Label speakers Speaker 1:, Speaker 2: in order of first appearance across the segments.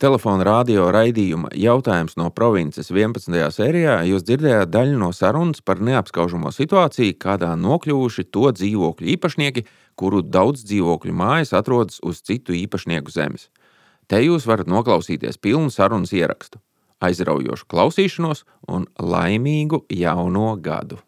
Speaker 1: Telefona radio raidījuma jautājums no provinces 11. sērijā jūs dzirdējāt daļu no sarunas par neapskaužamo situāciju, kādā nokļuvuši to dzīvokļu īpašnieki, kuru daudz dzīvokļu mājas atrodas uz citu īpašnieku zemes. Te jūs varat noklausīties pilnu sarunas ierakstu, aizraujošu klausīšanos un laimīgu jauno gadu.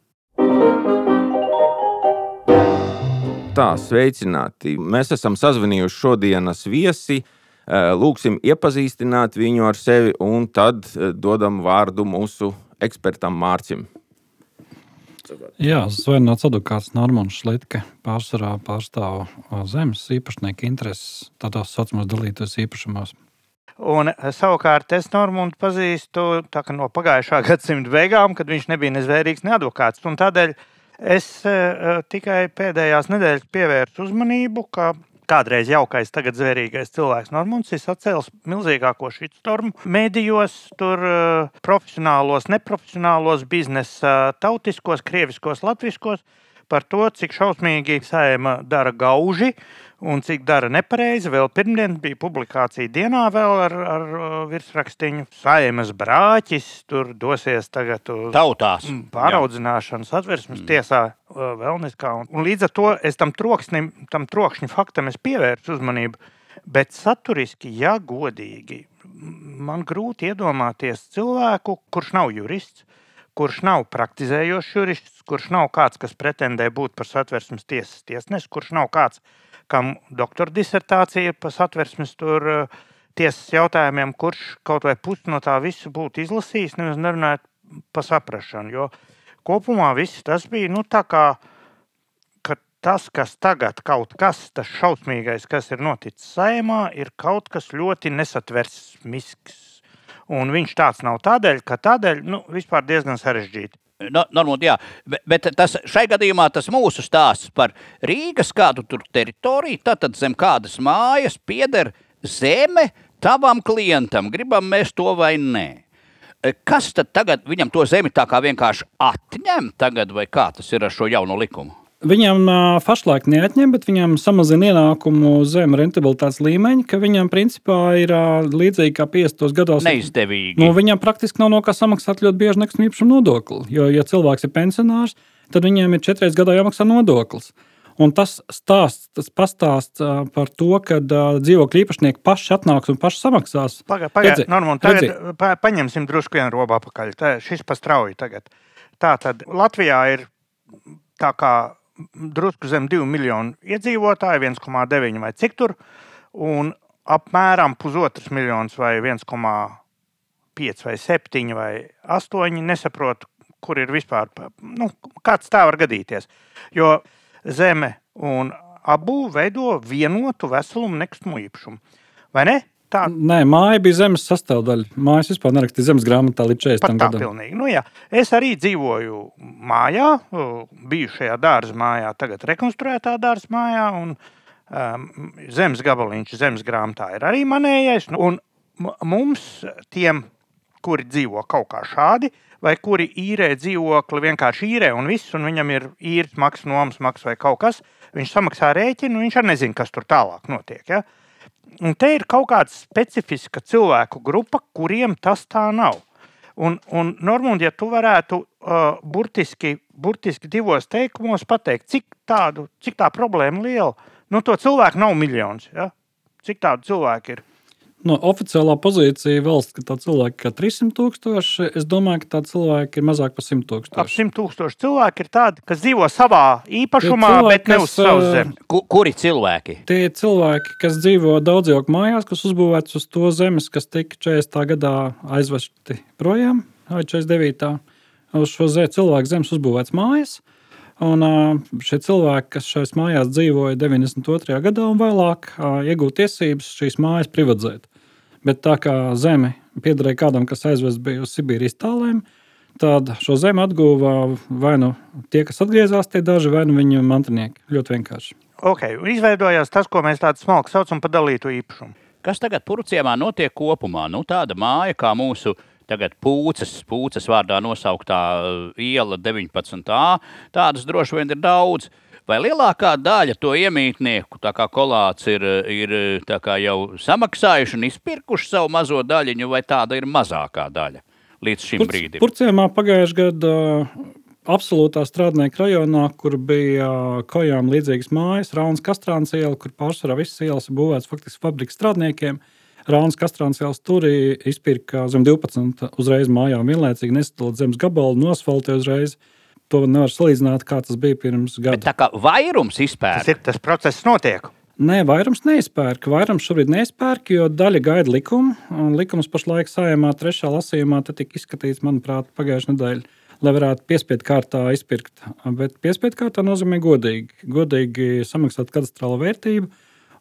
Speaker 1: Tā, sveicināti! Mēs esam sazvanījuši šodienas viesi. Eh, lūksim iepazīstināt viņu ar sevi, un tad eh, dodam vārdu mūsu ekspertam Mārcim.
Speaker 2: Jā, Zvaigznes advokāts Normons Šlitke pārsvarā pārstāv eh, zemes īpašnieku intereses tādos saucamos dalītos īpašumos.
Speaker 3: Un, savukārt, es Normūnu pazīstu no pagājušā gadsimta beigām, kad viņš nebija ne zvērīgs, ne advokāts. Un tādēļ es uh, tikai pēdējās nedēļas pievērsu uzmanību, ka kādreiz jaukais, tagad zvērīgais cilvēks. Normons ir sacēlis milzīgāko šitstormu medijos, tur uh, profesionālos, neprofesionālos biznesa, tautiskos, krieviskos, latviskos par to, cik šausmīgi saima dara gauži un cik dara nepareizi. Vēl pirmdien bija publikācija dienā vēl ar, ar virsrakstiņu Saimas brāķis, tur dosies tagad uz
Speaker 4: tautās.
Speaker 3: Pāraudzināšanas atversmes mm. tiesā vēl neskā. Un, līdz ar to es tam troksnim, tam trokšņa faktam es pievērsu uzmanību, bet saturiski, ja godīgi, man grūti iedomāties cilvēku, kurš nav jurists, kurš nav praktizējošs jurists, kurš nav kāds, kas pretendē būt par satversmes tiesas tiesnesi, kurš nav kāds, kam doktora disertācija par satversmes tur, uh, tiesas jautājumiem, kurš kaut vai pusi no tā visu būtu izlasījis, nemaz nerunājot par saprašanu. Jo kopumā viss tas bija nu, tā kā tas, kas tagad kaut kas, tas šausmīgais, kas ir noticis saimā, ir kaut kas ļoti nesatversmisks Un viņš tāds nav tādēļ, ka tādēļ nu, vispār diezgan sarežģīti.
Speaker 4: No, normāli, jā, bet, bet tas, šai gadījumā tas mūsu stāsts par Rīgas kādu tur teritoriju, tad zem kādas mājas pieder zeme tavam klientam, gribam mēs to vai nē. Kas tad tagad viņam to zemi tā kā vienkārši atņem tagad, vai kā tas ir ar šo jauno likumu?
Speaker 2: Viņam pašlaik neatņem, bet viņam samazina ienākumu zem rentabilitātes līmeņa, ka viņam principā ir līdzīgi kā 50 gados.
Speaker 4: Neizdevīgi.
Speaker 2: Nu, viņam praktiski nav no kā samaksāt ļoti bieži nekustamā īpašuma nodokli. Jo, ja cilvēks ir pensionārs, tad viņiem ir četras gadā jāmaksā nodoklis. Un tas stāsts, tas pastāsts par to, ka dzīvokļu īpašnieki paši atnāks un paši samaksās.
Speaker 3: Pagaidiet, pagaid, Normand, tagad pa, paņemsim drusku vienu robu apakaļ. Tā, šis pastrauji tagad. Tā tad Latvijā ir tā kā drusku zem 2 miljonu iedzīvotāju, 1,9 vai cik tur, un apmēram pusotrs miljonus vai 1,5 vai 7 vai 8 nesaprotu, kur ir vispār, nu, kāds tā var gadīties. Jo zeme un abu veido vienotu veselumu nekustamo īpašumu. Vai ne?
Speaker 2: Tā. Nē, māja bija zemes sastāvdaļa. Mājas vispār nerakstīja zemes grāmatā līdz 40
Speaker 3: gadam. Pilnīgi. Nu, jā. es arī dzīvoju mājā, bijušajā dārza mājā, tagad rekonstruētā dārza mājā. Un, um, zemes gabaliņš, zemes grāmatā ir arī manējais. Nu, un mums, tiem, kuri dzīvo kaut kā šādi, vai kuri īrē dzīvokli, vienkārši īrē un viss, un viņam ir īres maksa, nomas maksa vai kaut kas, viņš samaksā rēķinu, viņš arī nezina, kas tur tālāk notiek. Ja? Un te ir kaut kāda specifiska cilvēku grupa, kuriem tas tā nav. Un, un Normund, ja tu varētu uh, burtiski, burtiski divos teikumos pateikt, cik, tādu, cik tā problēma liela, nu to cilvēku nav miljons. Ja? Cik tādu cilvēku ir?
Speaker 2: No oficiālā pozīcija valsts, ka tā cilvēka ir 300 tūkstoši, es domāju, ka tā cilvēka ir mazāk par 100 tūkstoši.
Speaker 3: Ap 100 tūkstoši cilvēki ir tādi, kas dzīvo savā īpašumā, cilvēki, bet ne uz savas zemes.
Speaker 4: Kuri cilvēki?
Speaker 2: Tie ir cilvēki, kas dzīvo daudzdzīvokļu mājās, kas uzbūvēts uz to zemes, kas tika 40. gadā aizvesti projām, vai 49. Uz šo zemi cilvēku zemes uzbūvēts mājas. Un šie cilvēki, kas šajās mājās dzīvoja 92. gadā un vēlāk, iegūta tiesības šīs mājas privatizēt. Bet tā kā zeme piederēja kādam, kas aizvest bija uz Sibīrijas tālēm, tad šo zemi atguva vai nu tie, kas atgriezās, tie daži, vai nu viņu mantinieki. Ļoti vienkārši.
Speaker 3: Okay, izveidojās tas, ko mēs tādu smalku saucam par dalītu īpašumu.
Speaker 4: Kas tagad Purciemā notiek kopumā? Nu, tāda māja kā mūsu tagad pūces, pūces vārdā nosauktā uh, iela 19. Tādas droši vien ir daudz. vai lielākā daļa to iemītnieku, tā kā kolāts ir, ir kā jau samaksājuši un izpirkuši savu mazo daļiņu, vai tāda ir mazākā daļa līdz šim
Speaker 2: Purc,
Speaker 4: brīdim?
Speaker 2: Purciemā pagājušajā gadā absolūtā strādnieka rajonā, kur bija kojām līdzīgas mājas, Raunas Kastrāns iela, kur pārsvarā visas ielas ir būvētas faktiski fabrikas strādniekiem. Raunas Kastrāns ielas turī izpirka zem 12 uzreiz mājām vienlaicīgi nesadalot zemes gabalu, nosfaltē uzreiz. To nevar salīdzināt, kā tas bija pirms
Speaker 4: Bet
Speaker 2: gada.
Speaker 4: tā kā vairums
Speaker 3: Tas
Speaker 4: izpērk,
Speaker 3: ir tas process, notiek.
Speaker 2: Nē, vairums neizpērk. Vairums šobrīd neizpērk, jo daļa gaida likumu. un Likums pašlaik saimā trešā lasījumā tika izskatīts, manuprāt, pagājušā nedēļa, lai varētu piespiedu kārtā izpirkt. Bet piespiedu kārtā nozīmē godīgi. Godīgi samaksāt katastrālo vērtību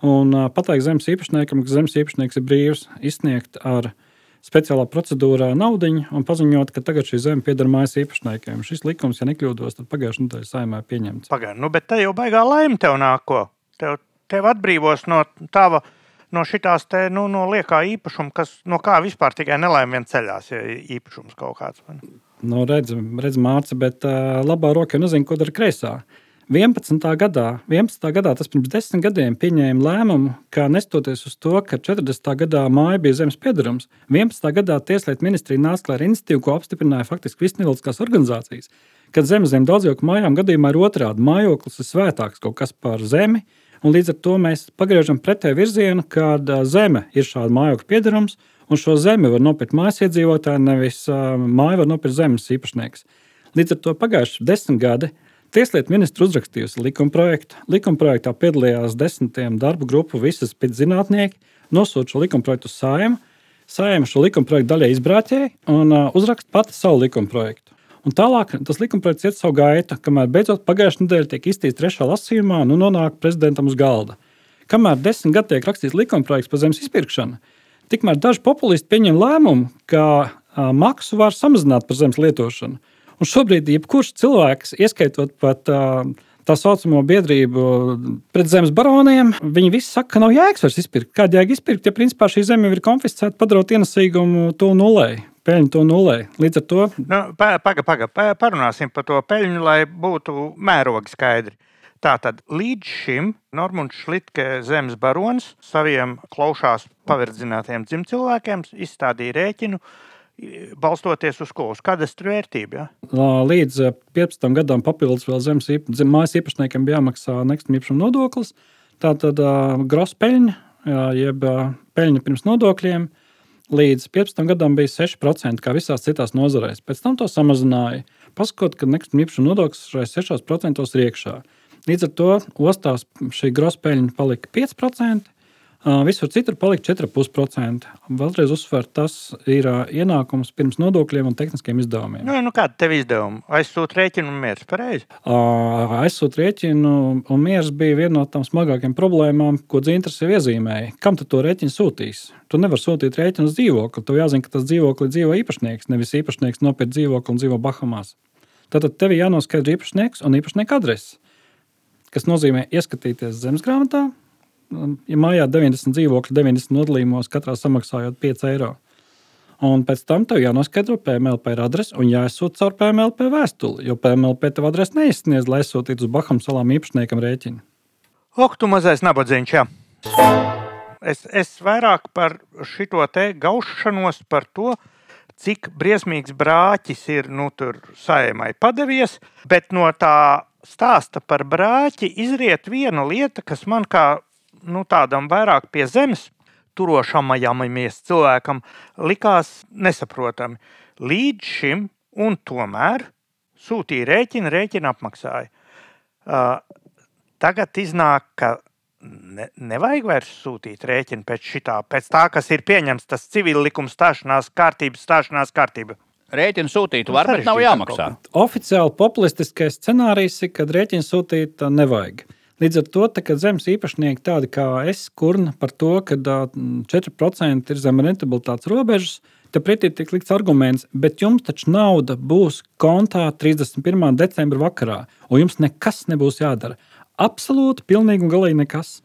Speaker 2: un pateikt zemes īpašniekam, ka zemes īpašnieks ir brīvs izsniegt ar speciālā procedūrā naudu un paziņot, ka tagad šī zeme pieder mājas īpašniekiem. Šis likums, ja nekļūdos, tad pagājušā nedēļa saimā pieņemts.
Speaker 3: Pagaidām, nu, bet te jau baigā laime tev nāko. Tev, tev atbrīvos no tava. No šīs te nu, no liekā īpašuma, kas no kā vispār tikai nelaime vien ceļās, ja īpašums kaut kāds. ne?
Speaker 2: Nu, redz, redz māca, bet uh, labā roka nezina, ko dara kreisā. 11. gadā, 11. gadā, tas pirms desmit gadiem, pieņēma lēmumu, ka nestoties uz to, ka 40. gadā māja bija zemes piedarums, 11. gadā Tieslietu ministrija nāca klāra iniciatīvu, ko apstiprināja faktiski visas nevalstiskās organizācijas. Kad zemes zem daudzdzīvokļu mājām gadījumā ir otrādi, mājoklis ir svētāks kaut kas par zemi, un līdz ar to mēs pagriežam pretēju virzienu, kad zeme ir šāda mājokļa piedarums, un šo zemi var nopirkt mājas iedzīvotāji, nevis māju var nopirkt zemes īpašnieks. Līdz ar to pagājuši desmit gadi Tieslietu ministra uzrakstījusi likumprojektu. Likumprojektā piedalījās desmitiem darbu grupu, visas pēczinātnieki, nosūta šo likumprojektu uz sājumu. Sājuma šo likumprojektu daļai izbrāķēja un uh, uzraksta pati savu likumprojektu. Un tālāk tas likumprojekts iet savu gaitu, kamēr beidzot pagājušā nedēļa tiek iztīrīta trešā lasījumā un nu nonāk prezidentam uz galda. Kamēr desmit gadi tiek rakstīts likumprojekts par zemes izpirkšanu, tikmēr daži populisti pieņem lēmumu, ka maksu var samazināt par zemes lietošanu. Un šobrīd jebkurš cilvēks, ieskaitot pat tā saucamo biedrību pret zemes baroniem, viņi visi saka, ka nav jēgas vairs izpirkt. Kāda jēga izpirkt, ja principā šī zeme ir konfiscēta, padarot ienesīgumu to nulē, peļņu to nulē. Līdz ar to
Speaker 3: Nu, Pagaidām, paga, pa, parunāsim par to peļņu, lai būtu mērogi skaidri. Tātad līdz šim Normons Šlitke zemes barons saviem klaušās paverdzinātiem dzimcilvēkiem izstādīja rēķinu, balstoties uz ko? Uz kadastru vērtību. Ja?
Speaker 2: Līdz ā, 15 gadam papildus vēl zemes zem, mājas īpašniekiem bija jāmaksā nekustamā īpašuma nodoklis. Tā tad grosa peļņa, jā, jeb ā, peļņa pirms nodokļiem, līdz 15 gadam bija 6%, kā visās citās nozarēs. Pēc tam to samazināja. Pasakot, ka nekustamā īpašuma nodoklis šai 6% ir iekšā. Līdz ar to ostās šī grosa peļņa palika 5%. Visur citur palika 4,5%. Vēlreiz uzsver, tas ir ienākums pirms nodokļiem un tehniskiem izdevumiem.
Speaker 3: Nu, nu, kāda tev izdevuma? Aizsūta rēķinu un mieras pareizi.
Speaker 2: Aizsūtīt rēķinu, un miers bija viena no tām smagākajām problēmām, ko Dzintars jau iezīmēja. Kam tu to rēķinu sūtīs? Tu nevari sūtīt rēķinu uz dzīvokli. Tev jāzina, ka tas dzīvoklis dzīvo īpašnieks, nevis īpašnieks nopirkt dzīvokli un dzīvo Bahamās. Tātad tev ir jānoskaidro īpašnieks un īpašnieka adrese, kas nozīmē ieskatīties zemes grāmatā. Ja mājā 90 dzīvokļi, 90 nodalījumos, katrā samaksājot 5 eiro. Un pēc tam tev jānoskaidro PMLP adrese un jāizsūta caur PMLP vēstuli, jo PMLP tev adresi neizsniedz, lai aizsūtītu uz Baham salām īpašniekam rēķinu.
Speaker 3: Ok, tu mazais nabadzīgs. Jā. Es, es vairāk par šo te gaušanos, par to, cik briesmīgs brāķis ir nu, tur saimai padevies, bet no tā stāsta par brāķi izriet viena lieta, kas man kā nu, tādam vairāk pie zemes turošamamies cilvēkam likās nesaprotami. Līdz šim, un tomēr sūtīja rēķinu, rēķinu apmaksāja. Uh, tagad iznāk, ka ne, nevajag vairs sūtīt rēķinu pēc, šitā, pēc tā, kas ir pieņemts, tas civil likuma stāšanās kārtības, stāšanās kārtība.
Speaker 4: Rēķinu sūtīt var, bet nav jāmaksā.
Speaker 2: Oficiāli populistiskais scenārijs ir, kad rēķinu sūtīt nevajag. Līdz ar to, tā, zemes īpašnieki tādi kā es, kurna par to, ka ā, 4% ir zem rentabilitātes robežas, tad pretī tiek likts arguments, bet jums taču nauda būs kontā 31. decembra vakarā, un jums nekas nebūs jādara. Absolūti, pilnīgi un galīgi nekas.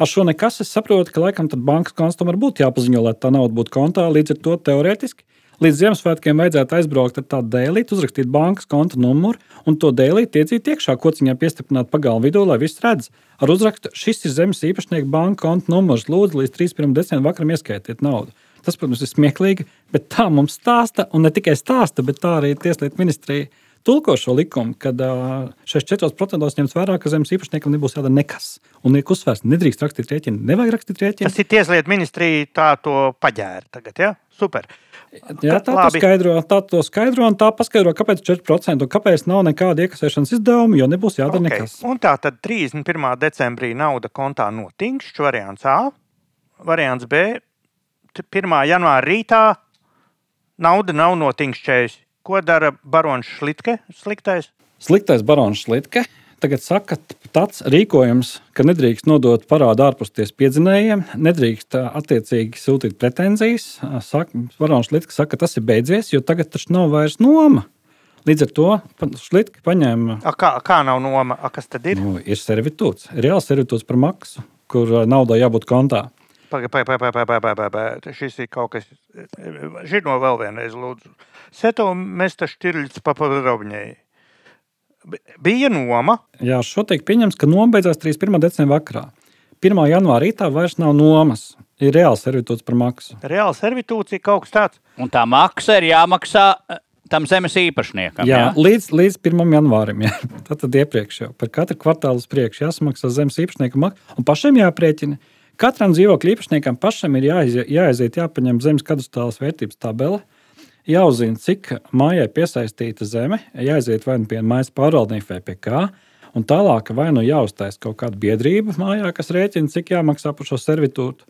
Speaker 2: Ar šo nekas es saprotu, ka laikam bankas konts tomēr būtu jāpaziņo, lai tā nauda būtu kontā. Līdz ar to teorētiski, Līdz Ziemassvētkiem vajadzētu aizbraukt ar tādu dēlīti, uzrakstīt bankas konta numuru un to dēlīti iedzīt iekšā kociņā, piestiprināt pagalmu vidū, lai viss redz. Ar uzrakstu šis ir zemes īpašnieka banka konta numurs. Lūdzu, līdz 31. decembrim vakaram ieskaitiet naudu. Tas, protams, ir smieklīgi, bet tā mums stāsta, un ne tikai stāsta, bet tā arī Tieslietu ministrija tulko šo likumu, kad šeit 4% ņemts vērā, ka zemes īpašniekam nebūs jādara nekas. Un ir uzsvērts, nedrīkst rakstīt rēķinu, nevajag rakstīt rēķinu.
Speaker 3: Tas ir Tieslietu ministrija tā to paģēra tagad, ja? Super.
Speaker 2: Jā, tā to skaidro, tā to skaidro, un tā paskaidro, kāpēc 4% un kāpēc nav nekāda iekasēšanas izdevuma, jo nebūs jādara okay. nekas.
Speaker 3: Un tā tad 31. decembrī nauda kontā notinkšķ, variants A, variants B, 1. janvāra rītā nauda nav notinkšķējusi. Ko dara barons Šlitke? Sliktais?
Speaker 2: Sliktais barons Šlitke tagad saka, tāds rīkojums, ka nedrīkst nodot parādu ārpusties piedzinējiem, nedrīkst attiecīgi sūtīt pretenzijas. Varons Litka saka, ka tas ir beidzies, jo tagad taču nav vairs noma. Līdz ar to Šlitka paņēma.
Speaker 3: A, kā, kā nav noma? A, kas tad ir?
Speaker 2: Nu, ir servitūts, reāls servitūts par maksu, kur naudai jābūt kontā.
Speaker 3: Pagaidām, pagaidām, pagaidām. Šis ir kaut kas. Žino vēl vienreiz, lūdzu. Seto mēs taču tirļus papadrobņēji. Bija noma.
Speaker 2: Jā, šo teikt pieņems, ka noma beidzās 31. decembra vakarā. 1. janvāra rītā vairs nav nomas. Ir reāls servitūts par maksu.
Speaker 3: Reāls servitūts ir kaut kas tāds.
Speaker 4: Un tā maksa ir jāmaksā eh, tam zemes īpašniekam.
Speaker 2: Jā, jā? Līdz, līdz 1. janvārim. Jā. Tad, tad iepriekš jau par katru kvartālu uz priekšu jāsamaksā zemes īpašniekam maksa. Un pašam jāprēķina. Katram dzīvokļu īpašniekam pašam ir jāiziet, jāaiziet, jāpaņem zemes kadastrālās vērtības tabele jāuzzina, cik mājai piesaistīta zeme, jāaiziet vai nu pie mājas pārvaldnieka vai pie kā. Un tālāk vai nu jāuztais kaut kāda biedrība mājā, kas rēķina, cik jāmaksā par šo servitūtu.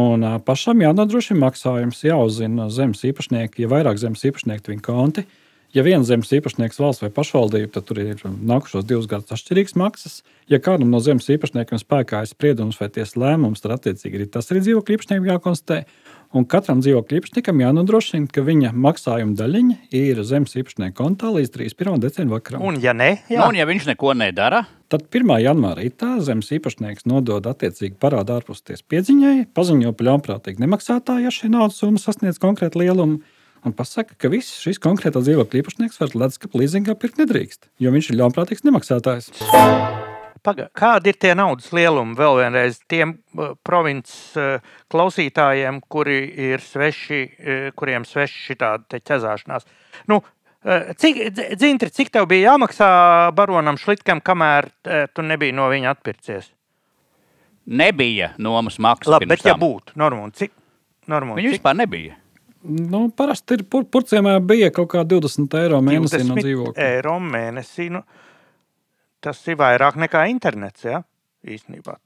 Speaker 2: Un pašam jānodrošina maksājums, jāuzzina zemes īpašnieki, ja vairāk zemes īpašnieki viņa konti. Ja viens zemes īpašnieks valsts vai pašvaldība, tad tur ir nākušos divus gadus atšķirīgas maksas. Ja kādam no zemes īpašniekiem spēkā ir spriedums vai tiesas lēmums, tad attiecīgi arī tas ir dzīvokļu īpašniekiem jākonstatē. Un katram dzīvokļu īpašniekam jānodrošina, ka viņa maksājuma daļiņa ir zemes īpašnieka kontā līdz 31. decembrim.
Speaker 3: Un, ja, ne,
Speaker 4: jā. nu, un ja viņš neko nedara,
Speaker 2: tad 1. janvāra rītā zemes īpašnieks nodod attiecīgi parādu ārpusties piedziņai, paziņo par ļaunprātīgu nemaksātāju, ja šī naudas summa sasniedz konkrētu lielumu. Un pasaka, ka viss šis konkrētā dzīvokļa īpašnieks var leduskapa līzingā pirkt nedrīkst, jo viņš ir ļaunprātīgs nemaksātājs.
Speaker 3: Paga, kādi ir tie naudas lielumi vēl vienreiz tiem uh, provinces uh, klausītājiem, kuri ir sveši, uh, kuriem sveši šī tāda ķezāšanās? Nu, cik, dzintri, cik tev bija jāmaksā baronam Šlitkam, kamēr tu nebija no viņa atpircies?
Speaker 4: Nebija nomas maksas.
Speaker 3: Labi, bet tam. ja būtu, Normūn, cik? Normūn,
Speaker 4: Viņa
Speaker 3: cik?
Speaker 4: vispār nebija.
Speaker 2: Nu, parasti ir pur, purcēmē bija kaut kā 20 eiro mēnesī no dzīvokļa.
Speaker 3: Eiro mēnesī. Nu, tas ir vairāk nekā internets. Ja? Īstenībā.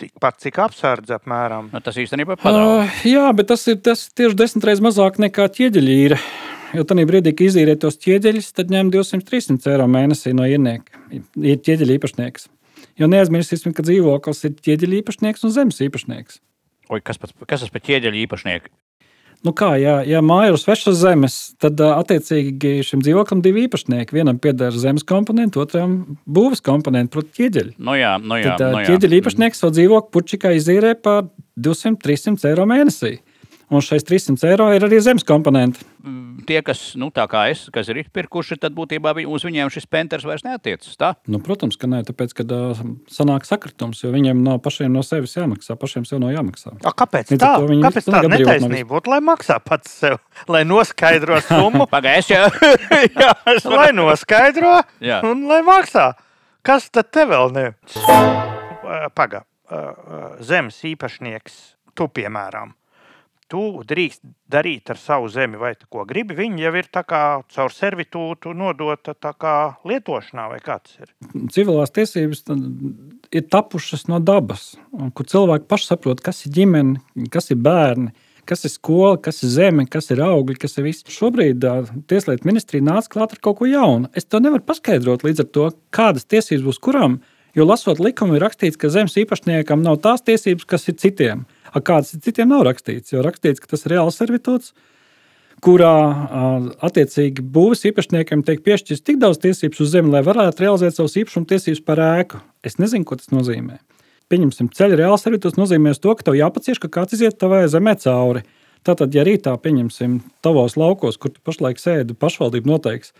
Speaker 3: Tikpat cik apsardz apmēram.
Speaker 4: Nu, tas īstenībā ir padomu.
Speaker 2: Uh, jā, bet tas ir tas tieši desmit reizes mazāk nekā ķieģeļīra. Jo tajā brīdī, kad izīrē tos ķieģeļus, tad ņem 200-300 eiro mēnesī no ienēka. Ir ķieģeļa īpašnieks. Jo neaizmirsīsim, ka dzīvoklis ir ķieģeļa īpašnieks un zemes īpašnieks.
Speaker 4: Oi, kas, pats, kas tas par ķieģeļa īpašnieku?
Speaker 2: Nu kā, ja, ja māja ir uz svešas zemes, tad attiecīgi šim dzīvoklim divi īpašnieki. Vienam pieder zemes komponents, otram būvniecības komponents, proti, ķieģeļi.
Speaker 4: Nu jā, nu jā,
Speaker 2: tad
Speaker 4: nu jā.
Speaker 2: ķieģeļa īpašnieks savu dzīvokli puķikā izīrē par 200-300 eiro mēnesī. Un šais 300 eiro ir arī zemes komponenti.
Speaker 4: Tie, kas, nu, tā kā es, kas ir izpirkuši, tad būtībā vi- uz viņiem šis penters vairs neatiecas. Tā?
Speaker 2: Nu, protams, ka nē, tāpēc, kad uh, sanāk sakritums, jo viņiem no pašiem no sevis jāmaksā, pašiem sev nav jāmaksā.
Speaker 3: A, kāpēc
Speaker 2: Līdz
Speaker 3: tā?
Speaker 2: viņi
Speaker 3: Kāpēc
Speaker 2: brīvot no
Speaker 3: netaisnība būtu? Lai maksā pats sev, lai noskaidro summu,
Speaker 4: Pagaidiet, jau jā,
Speaker 3: lai noskaidro
Speaker 4: Jā.
Speaker 3: un lai maksā. Kas tad te vēl ne? Pagaid, zemes īpašnieks, tu piemēram. Tu drīkst darīt ar savu zemi, vai tu ko gribi. Viņa jau ir caur servitūtu nodota lietošanā, vai kāds ir.
Speaker 2: Civilās tiesības ir tapušas no dabas, kur cilvēki paši saprot, kas ir ģimene, kas ir bērni. Kas ir skola, kas ir zeme, kas ir augļi, kas ir viss. Šobrīd Tieslietu ministrija nāca klāt ar kaut ko jaunu. Es to nevaru paskaidrot līdz ar to, kādas tiesības būs kuram. Jo lasot likumu, ir rakstīts, ka zemes īpašniekam nav tās tiesības, kas ir citiem. A kādas citiem nav rakstīts? Jo rakstīts, ka tas ir reāls servitūts, kurā attiecīgi būvniecības īpašniekiem tiek piešķirts tik daudz tiesības uz zemi, lai varētu realizēt savus īpašumu tiesības par ēku. Es nezinu, ko tas nozīmē. Pieņemsim, ceļa reāls servitūts nozīmē to, ka tev jāpacieš, ka kāds iziet tavai zemē cauri. Tātad, ja rītā pieņemsim tavos laukos, kur tu pašlaik sēdi, pašvaldība noteiks,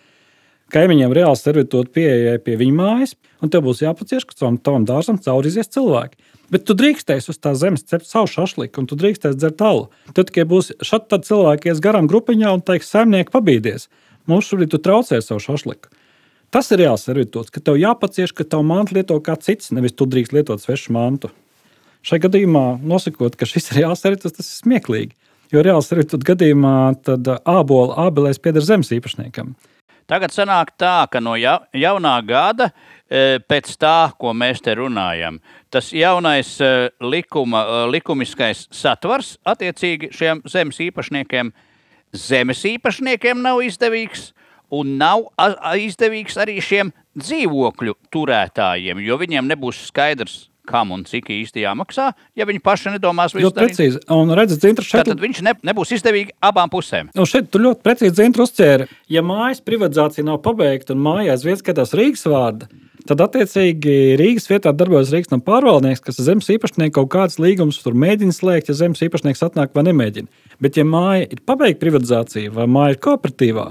Speaker 2: kaimiņiem reāli servitūta pieejai pie viņa mājas, un tev būs jāpacieš, ka caur tavam dārzam cauri izies cilvēki. Bet tu drīkstēsi uz tā zemes cept savu šašliku, un tu drīkstēsi dzert alu. Tad tikai būs šādi cilvēki ies garām grupiņā un teiks, saimnieki pabīdies. Mums šobrīd tu traucē savu šašliku. Tas ir reāls servitūts, ka tev jāpacieš, ka tavu mantu lieto kā cits, nevis tu drīkst lietot svešu mantu. Šai gadījumā, nosakot, ka šis ir reāls servitūts, tas ir smieklīgi. Jo reāls servitūts gadījumā tad ābola ābelēs pieder zemes īpašniekam.
Speaker 4: Tagad sanāk tā, ka no ja, jaunā gada e, pēc tā, ko mēs te runājam, tas jaunais e, likuma, e, likumiskais satvars attiecīgi šiem zemes īpašniekiem, zemes īpašniekiem nav izdevīgs, un nav izdevīgs arī šiem dzīvokļu turētājiem, jo viņiem nebūs skaidrs, kam un cik īsti jāmaksā, ja viņi paši nedomās
Speaker 2: visu to precīzi. Un redzat, Zintra, šeit...
Speaker 4: Tad viņš ne, nebūs izdevīgi abām pusēm.
Speaker 2: Un šeit tu ļoti precīzi Zintra uzķēri. Ja mājas privatizācija nav pabeigta un mājās viens skatās Rīgas vārdu, tad attiecīgi Rīgas vietā darbojas Rīgas no pārvaldnieks, kas zemes īpašnieks kaut kādas līgumus tur mēģina slēgt, ja zemes īpašnieks atnāk vai nemēģina. Bet ja māja ir pabeigta privatizācija vai māja ir kooperatīvā,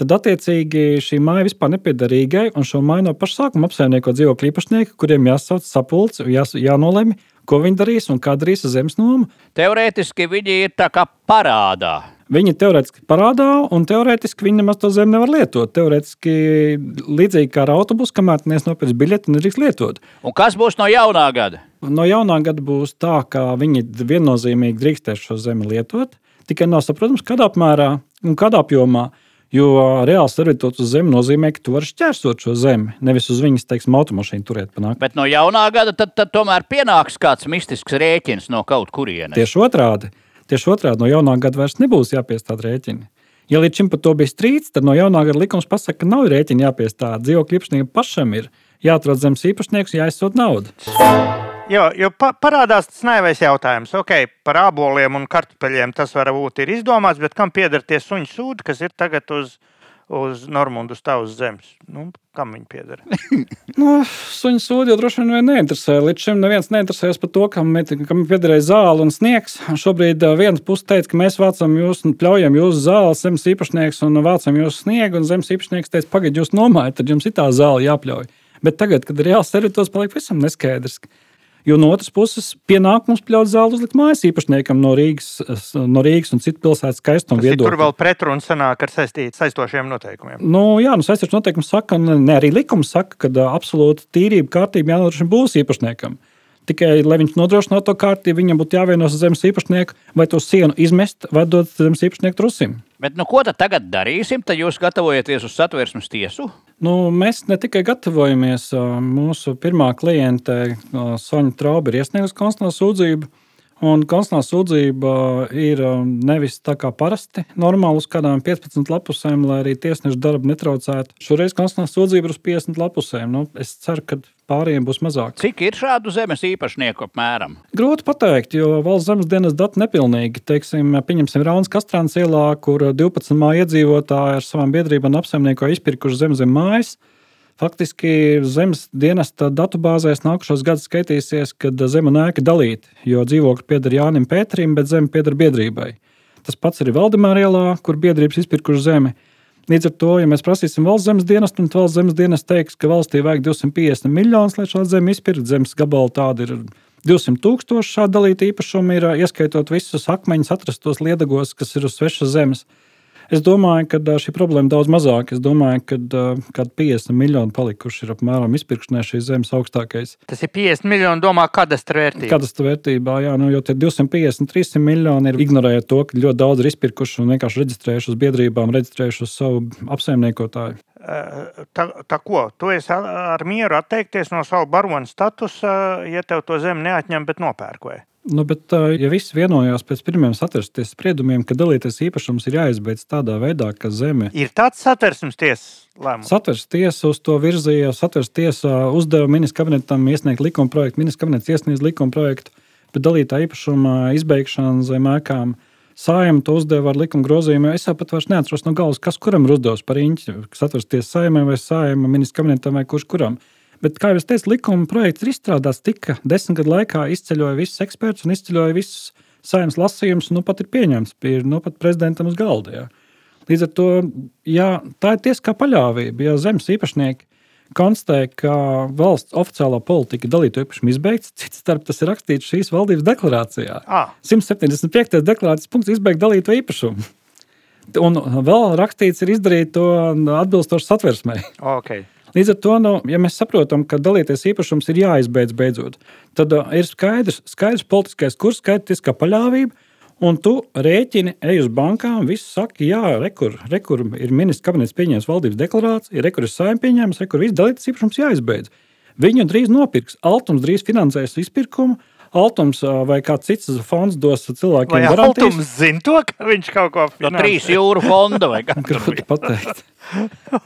Speaker 2: tad attiecīgi šī māja vispār nepieder Rīgai, un šo māju no paša sākuma apsaimnieko dzīvokļu īpašnieki, kuriem jāsauc sapulce, jā, jānolēma, ko viņi darīs un kā darīs ar zemes nomu.
Speaker 4: Teorētiski viņi ir tā kā parādā.
Speaker 2: Viņi teorētiski parādā, un teorētiski viņi nemaz to zemi nevar lietot. Teorētiski līdzīgi kā ar autobusu, kamēr nopirks biļeti, nedrīkst lietot.
Speaker 4: Un kas būs no jaunā gada?
Speaker 2: No jaunā gada būs tā, ka viņi viennozīmīgi drīkstēs šo zemi lietot. Tikai nav saprotams, kādā apmērā un kādā apjomā. Jo reāls servitūts uz zemi nozīmē, ka tu vari šķērsot šo zemi, nevis uz viņas, teiksim, automašīnu turēt panākt.
Speaker 4: Bet no jaunā gada tad, tad tomēr pienāks kāds mistisks rēķins no kaut kurienes.
Speaker 2: Tieši otrādi. Tieši otrādi no jaunā gada vairs nebūs jāpiestāda rēķini. Ja līdz šim par to bija strīds, tad no jaunā gada likums pasaka, ka nav rēķina jāpiestāda. Dzīvokļu īpašniekam pašam ir jāatrod zemes īpašnieks, jāizsūt naudu.
Speaker 3: Jo, jo pa, parādās tas naivais jautājums. Okay, par aboliem un kartupeļiem tas varbūt ir izdomāts, bet kam pieder tie suņu sūdi, kas ir tagad uz, uz Normundas tavas zemes? Nu, kam viņi pieder?
Speaker 2: nu, suņu sūdi jau droši vien neinteresē. Līdz šim neviens neinteresējas par to, kam, kam piederēja zāle un sniegs. Šobrīd viena puse teica, ka mēs vācam jūs, pļaujam jūsu zāli, zemes īpašnieks un vācam jūsu sniegu, un zemes īpašnieks teica, pagaidiet, jūs nomājat, tad jums ir tā zāle jāpļauj. Bet tagad, kad ir reāls teritorijas, paliek visam neskaidrs. Jo no otras puses, pienākums pļaut zāli uzlikt mājas īpašniekam no Rīgas, no Rīgas un citu pilsētu skaistumu viedokļa.
Speaker 3: Tur vēl pretruns sanāk ar saistīt, saistošiem noteikumiem.
Speaker 2: Nu, jā, nu, saistošie noteikumi saka, un ne arī likums saka, ka absolūti tīrība, kārtība jānodrošina būs īpašniekam. Tikai, lai viņš nodrošinātu to kārtību, viņam būtu jāvienos ar zemes īpašnieku, vai to sienu izmest, vai dot zemes īpašnieku trusim.
Speaker 4: Bet, nu, ko tad tagad darīsim? Tad jūs gatavojaties uz satversmes tiesu?
Speaker 2: Nu, mēs ne tikai gatavojamies, mūsu pirmā kliente, Soņa Trauba, ir iesniegusi konstitucionālu sūdzību. Un konstitucionālā sūdzība ir nevis tā kā parasti, normāli uz kādām 15 lapusēm, lai arī tiesneša darbu netraucētu. Šoreiz konstitucionālā sūdzība ir uz 50 lapusēm. Nu, es ceru, ka pārējiem būs mazāk.
Speaker 4: Cik ir šādu zemes īpašnieku apmēram?
Speaker 2: Grūti pateikt, jo valsts zemes dienas dati nepilnīgi. Teiksim, pieņemsim Raunas Kastrāns ielā, kur 12 māju iedzīvotāji ar savām biedrībām apsaimnieko izpirkuši zem zem mājas. Faktiski zemes dienesta datubāzēs nākušos gados skaitīsies, kad zeme un ēka dalīta, jo dzīvokļi pieder Jānim Pēterim, bet zeme pieder biedrībai. Tas pats arī Valdemāra ielā, kur biedrības izpirkuši zemi. Līdz ar to, ja mēs prasīsim valsts zemes dienestu, tad valsts zemes dienests teiks, ka valstī vajag 250 miljonus, lai šādu zemi izpirktu. Zemes gabala tāda ir 200 tūkstoši šādu dalītu īpašumu, ir ieskaitot visus akmeņus atrastos liedagos, kas ir uz svešas zemes. Es domāju, ka šī problēma ir daudz mazāka. Es domāju, ka kaut 50 miljoni palikuši ir apmēram izpirkšanai šīs zemes augstākais.
Speaker 3: Tas ir 50 miljoni, domā, kadastra vērtībā.
Speaker 2: Kadastra vērtībā, jā, nu, jo tie 250, 300 miljoni ir ignorējot to, ka ļoti daudz ir izpirkuši un vienkārši reģistrējuši uz biedrībām, reģistrējuši uz savu apsaimniekotāju.
Speaker 3: Tā, tā ko? Tu esi ar mieru atteikties no savu baronu statusa, ja tev to zemi neatņem, bet nopērk vai?
Speaker 2: Nu, bet, ja viss vienojās pēc pirmiem satversmes spriedumiem, ka dalīties īpašums ir jāizbeidz tādā veidā, ka zeme
Speaker 3: ir tāds satversmes tiesas lēmums.
Speaker 2: Satversmes tiesa uz to virzīja. Satversmes tiesa uzdeva ministra kabinetam iesniegt likuma projektu. Ministra kabinets iesniedz likuma projektu, bet dalītā īpašuma izbeigšana zem ēkām. Sājuma to uzdeva ar likuma grozījumu. Es pat vairs neatceros no galvas, kas kuram ir uzdevis par īņķi. Satversmes tiesa saimē vai sājuma ministra kabinetam vai kurš kuram. Bet, kā jau teicu, likuma projekts ir izstrādāts tika desmit gadu laikā, izceļoja visus ekspertus un izceļoja visus saimnes lasījums nu pat ir pieņemts, ir nu pat prezidentam uz galda. Jā. Līdz ar to jā, tā ir tiesiskā paļāvība. Ja zemes īpašnieki konstatē, ka valsts oficiālā politika dalītu īpašumu izbeigts, cits starp tas ir rakstīts šīs valdības deklarācijā.
Speaker 3: Ah.
Speaker 2: 175. deklarācijas punkts izbeigt dalīto īpašumu. Un vēl rakstīts, ir izdarīt to atbilstoši satversmei.
Speaker 3: Okay.
Speaker 2: Līdz ar to, nu, ja mēs saprotam, ka dalīties īpašums ir jāizbeidz beidzot, tad uh, ir skaidrs, skaidrs politiskais kurs, skaidrs paļāvība. Un tu rēķini, ej uz bankām, viss saka, jā, rekur, rekur ir ministrs kabinets pieņēmis valdības deklarāciju, rekur ir saimnieks pieņēmis, rekur viss dalītas īpašums jāizbeidz. Viņu drīz nopirks, Altums drīz finansēs izpirkumu, Altums vai kāds cits fonds dos cilvēkiem
Speaker 3: Vai
Speaker 2: garantijas.
Speaker 3: Altums zina to, ka viņš kaut ko
Speaker 4: No trīs jūru fonda vai kā tur
Speaker 2: Grūti pateikt.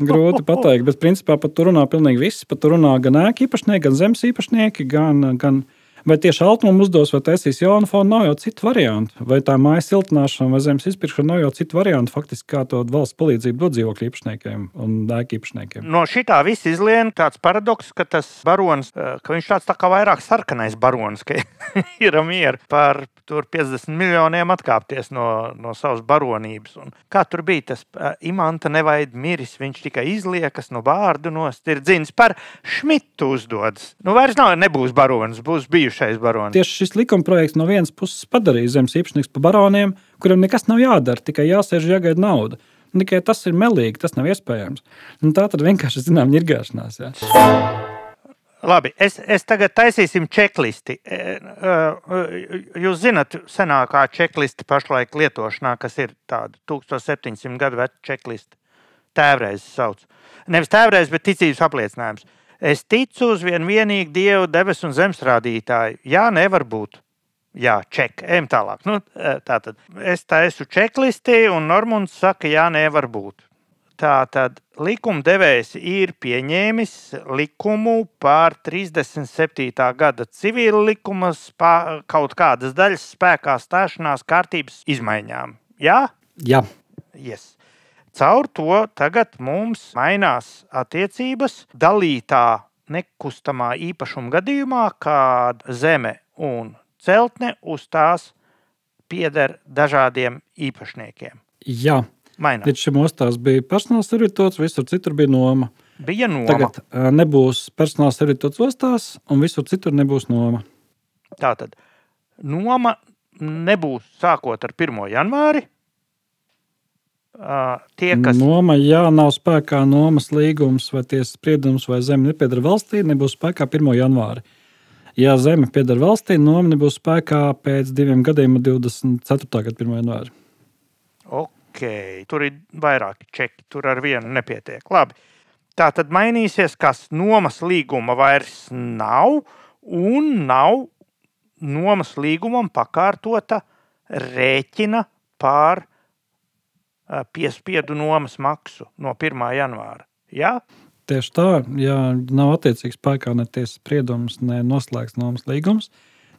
Speaker 2: Grūti pateikt, bet principā par to runā pilnīgi viss. Par to runā gan ēku īpašnieki, gan zemes īpašnieki, gan, gan vai tieši altnumu uzdos, vai taisīs jaunu fonu, nav jau citu variantu. Vai tā mājas siltināšana vai zemes izpirkšana nav jau citu variantu, faktiski kā to valsts palīdzību dot dzīvokļu īpašniekiem un ēku īpašniekiem.
Speaker 3: No šitā viss izlien tāds paradoks, ka tas baronis, eh, ka viņš tāds tā kā vairāk sarkanais baronis, ka ir miera par tur 50 miljoniem atkāpties no, no savas baronības. Un kā tur bija tas eh, imanta nevaid miris, viņš tikai izliekas no vārdu nost, ir dzins par Šmitu uzdodas. Nu vairs nav, nebūs baronis, būs bijušais baronis.
Speaker 2: Tieši šis likumprojekts no vienas puses padarīja zemes īpašnieks par baroniem, kuriem nekas nav jādara, tikai jāsēž un jāgaida nauda. Un Tikai tas ir melīgi, tas nav iespējams. Un tā tad vienkārši zinām, ņirgāšanās. Jā.
Speaker 3: Labi, es, es tagad taisīsim čeklisti. E, e, e, Jūs zināt, senākā čeklisti pašlaik lietošanā, kas ir tāda 1700 gadu veca čekliste. Tēvreizes sauc. Nevis tēvreizes, bet ticības apliecinājums. Es ticu uz vienu vienīgu dievu, debesu un zemes rādītāju. Jā, nevar būt. Jā, ček, ejam tālāk. Nu, tā tad es taisu čeklisti, un Normons saka, jā, nevar būt. Tā tad likumdevējs ir pieņēmis likumu par 37. gada civila likuma spā, kaut kādas daļas spēkā stāšanās kārtības izmaiņām. Jā,
Speaker 2: Jā.
Speaker 3: yes. Caur to tagad mums mainās attiecības dalītā nekustamā īpašuma gadījumā, kad zeme un celtne uz tās pieder dažādiem īpašniekiem.
Speaker 2: Jā.
Speaker 3: Mainās.
Speaker 2: Līdz šim ostās bija personāla servitots, visur citur bija noma.
Speaker 3: Bija noma.
Speaker 2: Tagad nebūs personāla servitots ostās, un visur citur nebūs noma.
Speaker 3: Tātad noma nebūs sākot ar 1. janvāri. Tie, kas
Speaker 2: Noma, ja nav spēkā nomas līgums vai tiesas spriedums, vai zeme nepieder valstī, nebūs spēkā 1. janvāri. Ja zeme pieder valstī, noma nebūs spēkā pēc diviem gadiem, 24. gada 1. janvāri.
Speaker 3: Ok, tur ir vairāki čeki, tur ar vienu nepietiek. Labi. Tā tad mainīsies, kas nomas līguma vairs nav, un nav nomas līgumam pakārtota rēķina pār ā, piespiedu nomas maksu no 1. janvāra. Ja?
Speaker 2: Tieši tā, ja nav attiecīgs spēkā ne tiesas spriedums, ne noslēgts nomas līgums,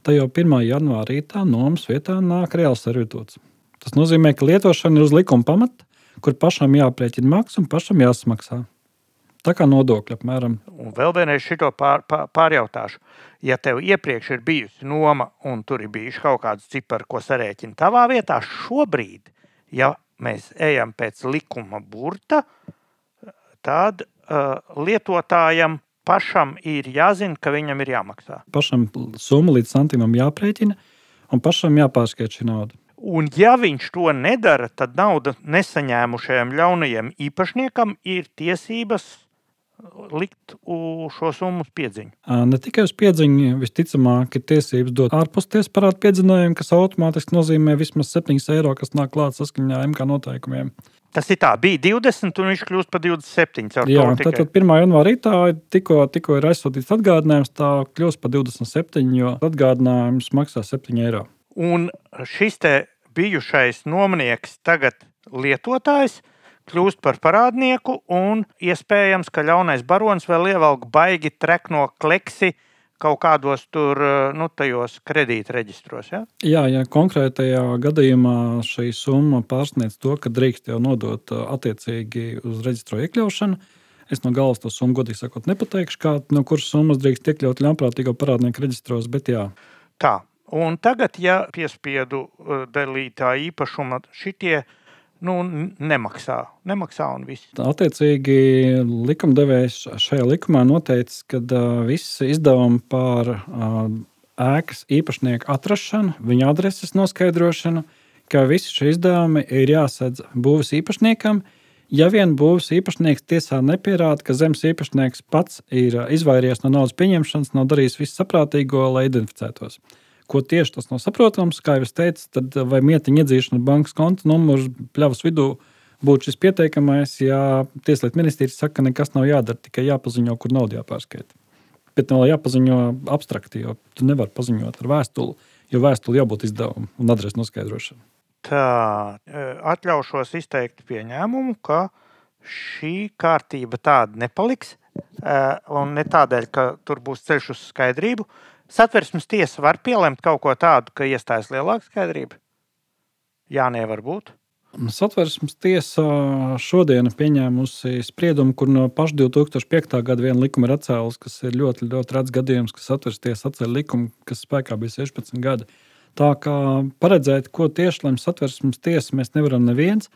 Speaker 2: tad jau 1. janvārī tā nomas vietā nāk reāls servitots. Tas nozīmē, ka lietošana ir uz likuma pamata, kur pašam jāprēķina maksa un pašam jāsamaksā. Tā kā nodokļi apmēram.
Speaker 3: Un vēl vienreiz šo pār, pār, pārjautāšu. Ja tev iepriekš ir bijusi noma, un tur ir bijuši kaut kādas cipari, ko sarēķina tavā vietā, šobrīd, ja mēs ejam pēc likuma burta, tad uh, lietotājam pašam ir jāzina, ka viņam ir jāmaksā.
Speaker 2: Pašam summa līdz santīmam jāprēķina, un pašam jāpārskait šī nauda.
Speaker 3: Un, ja viņš to nedara, tad nauda nesaņēmušajam ļaunajam īpašniekam ir tiesības likt šo summu uz piedziņu.
Speaker 2: Ne tikai uz piedziņu, visticamāk, ir tiesības dot ārpus tiesas parādu piedzinājumu, kas automātiski nozīmē vismaz 7 eiro, kas nāk klāt saskaņā ar MK noteikumiem.
Speaker 3: Tas ir tā, bija 20, un viņš kļūst par 27. caur
Speaker 2: Jā,
Speaker 3: tikai-
Speaker 2: tātad 1. janvārī tā ir tikko, tikko ir aizsūtīts atgādinājums, tā kļūst par 27, jo atgādinājums maksā 7 eiro.
Speaker 3: Un šis bijušais nomnieks, tagad lietotājs, kļūst par parādnieku, un iespējams, ka ļaunais baronis vēl ievelk baigi trekno kleksi kaut kādos tur, nu, tajos kredītreģistros. Ja?
Speaker 2: Jā, ja konkrētajā gadījumā šī summa pārsniedz to, ka drīkst jau nodot ā, attiecīgi uz reģistro iekļaušanu, es no galvas to summu godīgi sakot nepateikšu, kā, no kuras summas drīkst iekļaut ļaunprātīgo parādnieku reģistros, bet jā.
Speaker 3: Tā, Un tagad, ja piespiedu uh, dalītā īpašuma šitie nu, nemaksā, nemaksā un viss.
Speaker 2: Attiecīgi likumdevējs šajā likumā noteica, ka uh, visi izdevumi par uh, ēkas īpašnieku atrašanu, viņa adreses noskaidrošanu, ka visi šie izdevumi ir jāsadz būvs īpašniekam. Ja vien būvs īpašnieks tiesā nepierāda, ka zemes īpašnieks pats ir izvairījies no naudas pieņemšanas, nav darījis visu saprātīgo, lai identificētos. Ko tieši tas nav saprotams, kā jau teicu, tad vai mietiņa iedzīšana bankas konta numurs pļavas vidū būtu šis pieteikamais, ja Tieslietu ministrija saka, ka nekas nav jādara, tikai jāpaziņo, kur nauda jāpārskaita. Bet vēl jāpaziņo abstrakti, jo tu nevari paziņot ar vēstuli, jo vēstuli jābūt izdevumam un adreses noskaidrošanai.
Speaker 3: Tā, e, atļaušos izteikt pieņēmumu, ka šī kārtība tāda nepaliks. E, un ne tādēļ, ka tur būs ceļš uz skaidrību. Satversmes tiesa var pielemt kaut ko tādu, ka iestājas lielāka skaidrība. Jā, nevar būt.
Speaker 2: Satversmes tiesa šodien pieņēmusi spriedumu, kur no paša 2005. gada viena likuma ir atcēlus, kas ir ļoti, ļoti redzams gadījums, ka satversmes tiesa atcēla likumu, kas spēkā bija 16 gadi. Tā kā paredzēt, ko tieši lems satversmes tiesa, mēs nevaram neviens.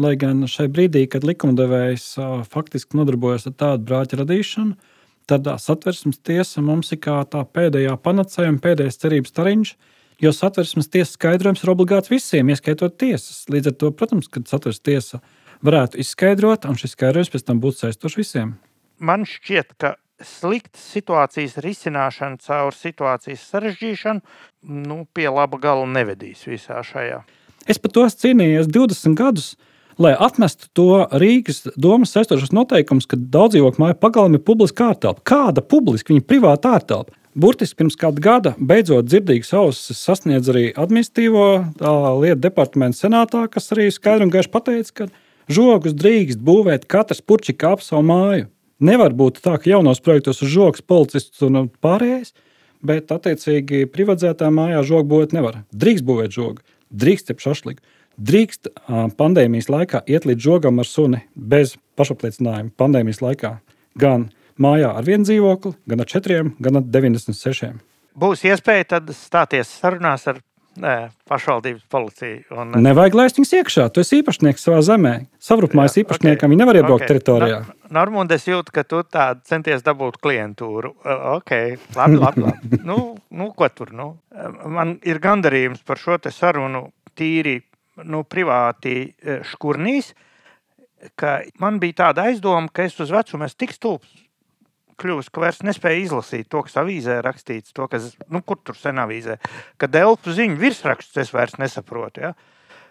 Speaker 2: Lai gan šai brīdī, kad likumdevējs faktiski nodarbojas ar tādu brāļu radīšanu, tad satversmes tiesa mums ir kā tā pēdējā panacējuma, pēdējais cerības tariņš, jo satversmes tiesas skaidrojums ir obligāts visiem, ieskaitot tiesas. Līdz ar to, protams, kad satversmes tiesa varētu izskaidrot, un šis skaidrojums pēc tam būtu saistošs visiem.
Speaker 3: Man šķiet, ka sliktas situācijas risināšana caur situācijas sarežģīšanu nu, pie laba gala nevedīs visā šajā.
Speaker 2: Es par to cīnījos 20 gadus. Lai atmestu to Rīgas domas saistošos noteikumus, ka daudz dzīvokļu māju pagalmi ir publiska ārtelpa. Kāda publiska, viņa privāta ārtelpa? Burtiski pirms kāda gada beidzot dzirdīgas ausis sasniedz arī administratīvo lietu departamentu senātā, kas arī skaidri un gaiši pateica, ka žogus drīkst būvēt katrs puķika ap savu māju. Nevar būt tā, ka jaunos projektos ir žoks, policists un pārējais, bet attiecīgi privatizētā mājā žogu būvēt nevar. Drīkst būvēt žogu, drīkst cepšu šašliku. Drīkst pandēmijas laikā iet līdz žogam ar suni bez pašapliecinājuma. Pandēmijas laikā gan mājā ar vienu dzīvokli, gan ar četriem, gan ar 96.
Speaker 3: Būs iespēja tad stāties sarunās ar Nē, pašvaldības policija. Un...
Speaker 2: Nevajag laist viņus iekšā. Tu esi īpašnieks savā zemē. Savrupmājas īpašniekam okay. viņi nevar iebraukt okay. teritorijā.
Speaker 3: Normāli es jūtu, ka tu tā centies dabūt klientūru. Ok, labi, labi. labi. nu, nu, ko tur? Nu? Man ir gandarījums par šo sarunu tīri nu, privāti e, škurnīs, ka man bija tāda aizdoma, ka es uz vecumu esmu tik stulbs kļuvusi, ka vairs nespēja izlasīt to, kas avīzē rakstīts, to, kas, nu, kur tur sen avīzē, ka delfu ziņu virsrakstus es vairs nesaprotu. Ja?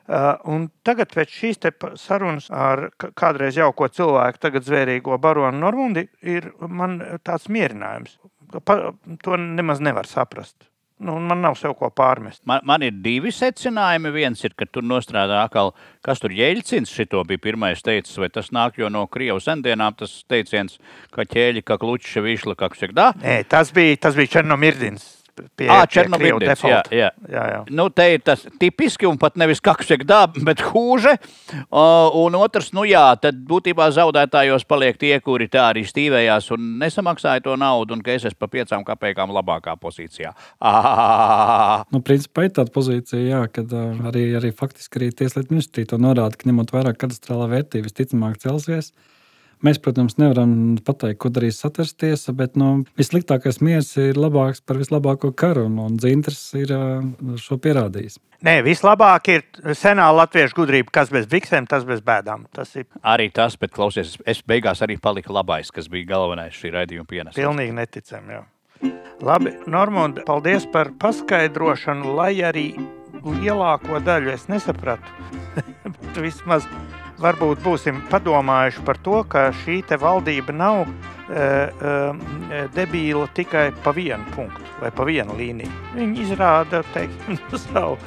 Speaker 3: Uh, un tagad, pēc šīs sarunas ar kādreiz jauko cilvēku, tagad zvērīgo baronu Normundi, ir man tāds mierinājums. Pa, to nemaz nevar saprast. Nu, man nav sev ko pārmest.
Speaker 4: Man, man ir divi secinājumi. Viens ir, ka tur nostrādā atkal, kas tur ģēļcins, šito bija pirmais teicis, vai tas nāk jau no Krievijas sendienām, tas teiciens, ka ķēļi, ka kluči, višla, kā saka,
Speaker 3: Nē, tas bija, tas bija Černomirdins
Speaker 4: pie, à, Černobiļs. Jā, jā. Jā, jā. Nu, te ir tas tipiski un pat nevis kakšķek daba, bet hūže. Uh, un otrs, nu jā, tad būtībā zaudētājos paliek tie, kuri tā arī stīvējās un nesamaksāja to naudu, un ka es esmu pa piecām kapekām labākā pozīcijā.
Speaker 2: Ah! Nu, principā ir tāda pozīcija, jā, kad uh, arī, arī faktiski arī Tieslietu ministrija to norāda, ka ņemot vērā katastrālā vērtība visticamāk celsies. Mēs, protams, nevaram pateikt, ko darīs satversties, bet nu, vissliktākais miers ir labāks par vislabāko karu, un, un Dzintrs ir šo pierādījis.
Speaker 3: Nē, vislabāk ir senā latviešu gudrība, kas bez biksēm, tas bez bēdām. Tas ir
Speaker 4: arī tas, bet klausies, es beigās arī paliku labais, kas bija galvenais šī raidījuma pienesums.
Speaker 3: Pilnīgi neticami. Labi, Normand, paldies par paskaidrošanu, lai arī lielāko daļu es nesapratu. Vismaz varbūt būsim padomājuši par to, ka šī valdība nav e, e, debīla tikai pa vienu punktu vai pa vienu līniju. Viņi izrāda teiksim, savu,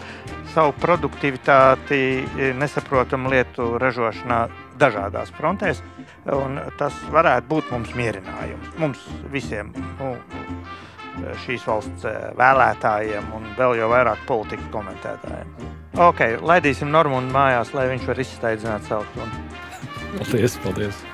Speaker 3: savu produktivitāti e, nesaprotamu lietu ražošanā dažādās frontēs, un tas varētu būt mums mierinājums. Mums visiem, nu, šīs valsts e, vēlētājiem un vēl jau vairāk politikas komentētājiem. Ok, laidīsim Normūnu mājās, lai viņš var izsteidzināt savu
Speaker 2: sunu. paldies, paldies!